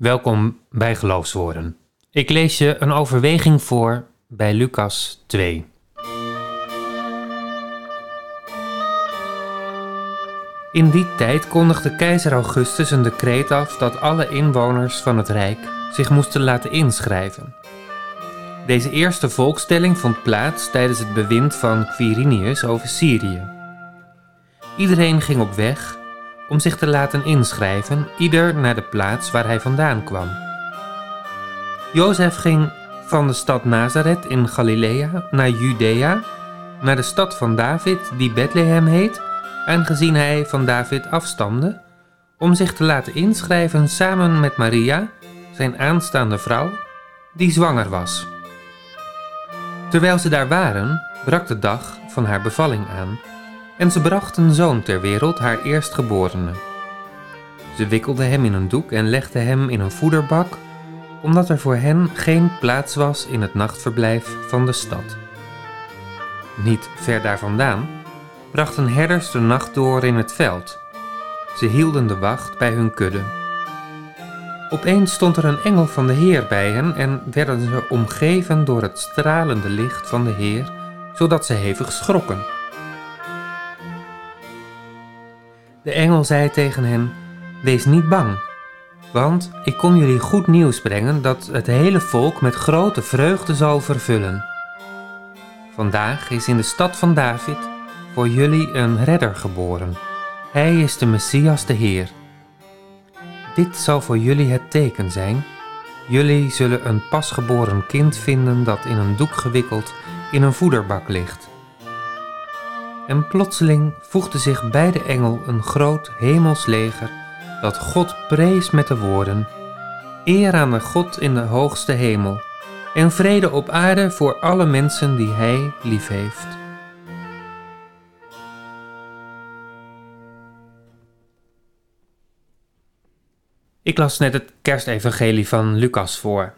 Welkom bij Geloofswoorden. Ik lees je een overweging voor bij Lucas 2. In die tijd kondigde keizer Augustus een decreet af dat alle inwoners van het Rijk zich moesten laten inschrijven. Deze eerste volkstelling vond plaats tijdens het bewind van Quirinius over Syrië. Iedereen ging op weg om zich te laten inschrijven, ieder naar de plaats waar hij vandaan kwam. Jozef ging van de stad Nazareth in Galilea naar Judea, naar de stad van David, die Bethlehem heet, aangezien hij van David afstamde, om zich te laten inschrijven samen met Maria, zijn aanstaande vrouw, die zwanger was. Terwijl ze daar waren, brak de dag van haar bevalling aan en ze bracht een zoon ter wereld, haar eerstgeborene. Ze wikkelde hem in een doek en legde hem in een voederbak, omdat er voor hen geen plaats was in het nachtverblijf van de stad. Niet ver daar vandaan brachten herders de nacht door in het veld. Ze hielden de wacht bij hun kudde. Opeens stond er een engel van de Heer bij hen en werden ze omgeven door het stralende licht van de Heer, zodat ze hevig schrokken. De engel zei tegen hen: Wees niet bang, want ik kom jullie goed nieuws brengen dat het hele volk met grote vreugde zal vervullen. Vandaag is in de stad van David voor jullie een redder geboren. Hij is de Messias, de Heer. Dit zal voor jullie het teken zijn. Jullie zullen een pasgeboren kind vinden dat in een doek gewikkeld in een voederbak ligt. En plotseling voegde zich bij de engel een groot hemels leger dat God prees met de woorden: Eer aan de God in de hoogste hemel en vrede op aarde voor alle mensen die Hij liefheeft. Ik las net het kerstevangelie van Lucas voor.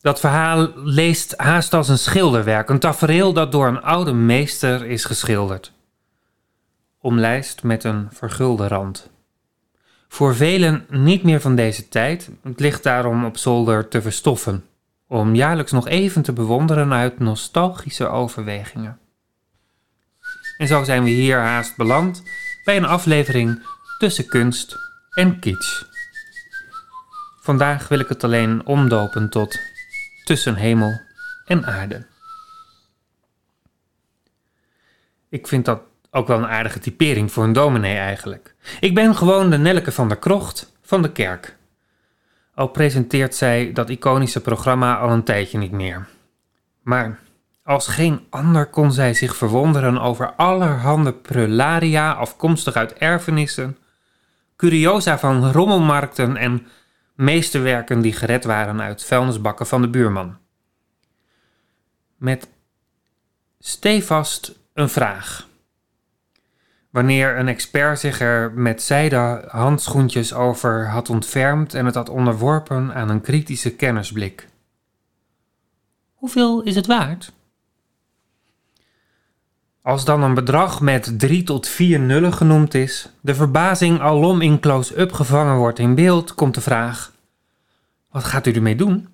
Dat verhaal leest haast als een schilderwerk, een tafereel dat door een oude meester is geschilderd. Omlijst met een vergulde rand. Voor velen niet meer van deze tijd, het ligt daarom op zolder te verstoffen, om jaarlijks nog even te bewonderen uit nostalgische overwegingen. En zo zijn we hier haast beland bij een aflevering tussen kunst en kitsch. Vandaag wil ik het alleen omdopen tot tussen hemel en aarde. Ik vind dat ook wel een aardige typering voor een dominee eigenlijk. Ik ben gewoon de Nelleke van de Krocht van de kerk. Al presenteert zij dat iconische programma al een tijdje niet meer. Maar als geen ander kon zij zich verwonderen over allerhande prularia afkomstig uit erfenissen, curiosa van rommelmarkten en meesterwerken die gered waren uit vuilnisbakken van de buurman. Met stevast een vraag. Wanneer een expert zich er met zijde handschoentjes over had ontfermd en het had onderworpen aan een kritische kennisblik. Hoeveel is het waard? Als dan een bedrag met drie tot vier nullen genoemd is, de verbazing alom in close-up gevangen wordt in beeld, komt de vraag: wat gaat u ermee doen?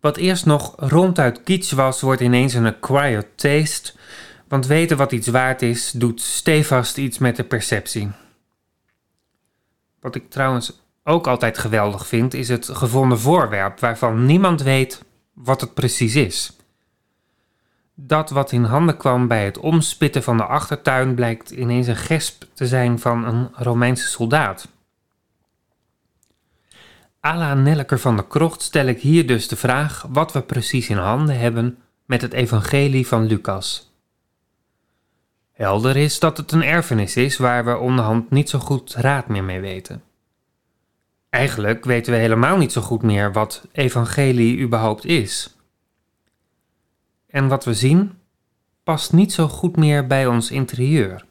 Wat eerst nog ronduit kitsch was, wordt ineens een acquired taste, want weten wat iets waard is, doet stevast iets met de perceptie. Wat ik trouwens ook altijd geweldig vind, is het gevonden voorwerp waarvan niemand weet wat het precies is. Dat wat in handen kwam bij het omspitten van de achtertuin blijkt ineens een gesp te zijn van een Romeinse soldaat. Ala Nelleker van de Krocht stel ik hier dus de vraag wat we precies in handen hebben met het evangelie van Lucas. Helder is dat het een erfenis is waar we onderhand niet zo goed raad meer mee weten. Eigenlijk weten we helemaal niet zo goed meer wat evangelie überhaupt is. En wat we zien past niet zo goed meer bij ons interieur.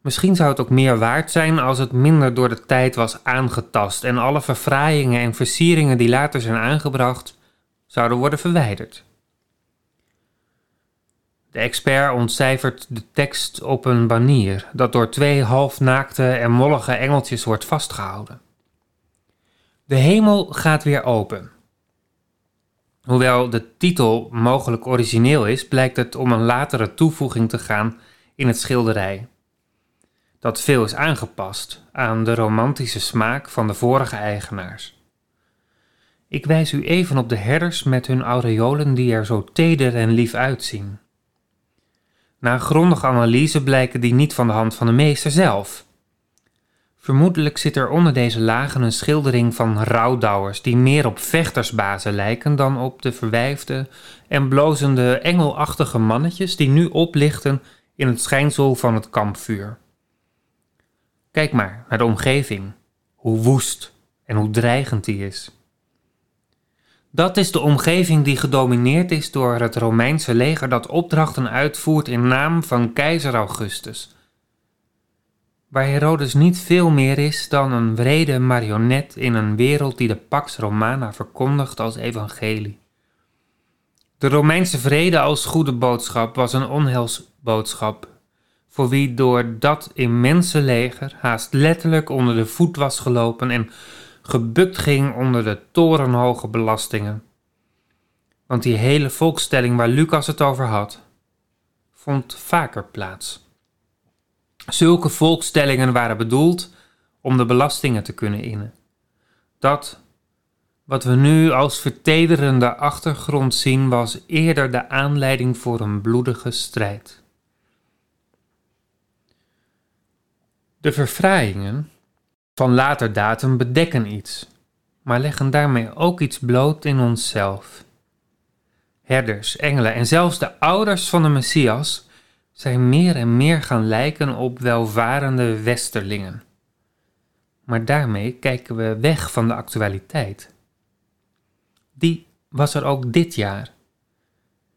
Misschien zou het ook meer waard zijn als het minder door de tijd was aangetast en alle verfraaiingen en versieringen die later zijn aangebracht zouden worden verwijderd. De expert ontcijfert de tekst op een banier dat door twee halfnaakte en mollige engeltjes wordt vastgehouden. De hemel gaat weer open. Hoewel de titel mogelijk origineel is, blijkt het om een latere toevoeging te gaan in het schilderij. Dat veel is aangepast aan de romantische smaak van de vorige eigenaars. Ik wijs u even op de herders met hun aureolen die er zo teder en lief uitzien. Na grondige analyse blijken die niet van de hand van de meester zelf. Vermoedelijk zit er onder deze lagen een schildering van rouwdouwers die meer op vechtersbazen lijken dan op de verwijfde en blozende engelachtige mannetjes die nu oplichten in het schijnsel van het kampvuur. Kijk maar naar de omgeving, hoe woest en hoe dreigend die is. Dat is de omgeving die gedomineerd is door het Romeinse leger dat opdrachten uitvoert in naam van keizer Augustus. Waar Herodes niet veel meer is dan een wrede marionet in een wereld die de Pax Romana verkondigt als evangelie. De Romeinse vrede als goede boodschap was een onheilsboodschap, voor wie door dat immense leger haast letterlijk onder de voet was gelopen en gebukt ging onder de torenhoge belastingen. Want die hele volkstelling waar Lucas het over had, vond vaker plaats. Zulke volkstellingen waren bedoeld om de belastingen te kunnen innen. Dat wat we nu als vertederende achtergrond zien, was eerder de aanleiding voor een bloedige strijd. De verfraaiingen van later datum bedekken iets, maar leggen daarmee ook iets bloot in onszelf. Herders, engelen en zelfs de ouders van de Messias zijn meer en meer gaan lijken op welvarende westerlingen. Maar daarmee kijken we weg van de actualiteit. Die was er ook dit jaar.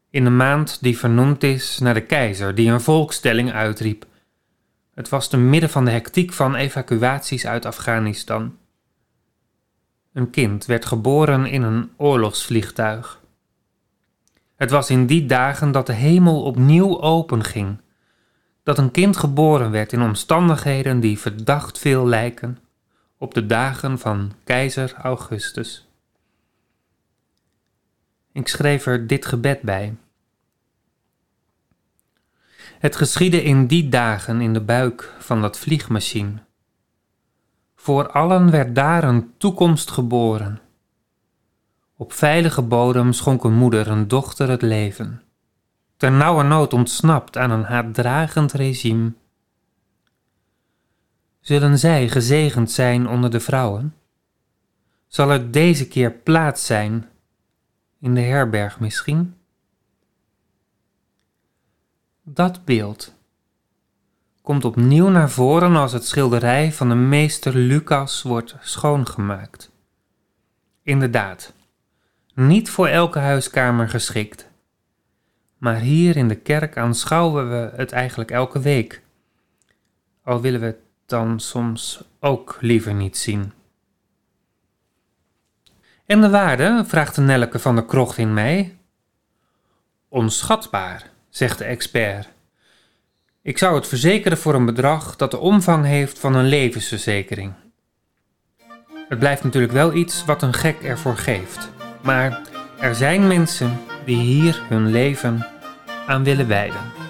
In de maand die vernoemd is naar de keizer, die een volkstelling uitriep het was te midden van de hectiek van evacuaties uit Afghanistan. Een kind werd geboren in een oorlogsvliegtuig. Het was in die dagen dat de hemel opnieuw openging, dat een kind geboren werd in omstandigheden die verdacht veel lijken op de dagen van keizer Augustus. Ik schreef er dit gebed bij. Het geschiedde in die dagen in de buik van dat vliegmachine. Voor allen werd daar een toekomst geboren. Op veilige bodem schonk een moeder een dochter het leven. Ter nauwe nood ontsnapt aan een haatdragend regime. Zullen zij gezegend zijn onder de vrouwen? Zal er deze keer plaats zijn in de herberg misschien? Dat beeld komt opnieuw naar voren als het schilderij van de meester Lucas wordt schoongemaakt. Inderdaad, niet voor elke huiskamer geschikt. Maar hier in de kerk aanschouwen we het eigenlijk elke week. Al willen we het dan soms ook liever niet zien. En de waarde, vraagt de Nelleke van de krocht in mij. Onschatbaar zegt de expert. Ik zou het verzekeren voor een bedrag dat de omvang heeft van een levensverzekering. Het blijft natuurlijk wel iets wat een gek ervoor geeft. Maar er zijn mensen die hier hun leven aan willen wijden.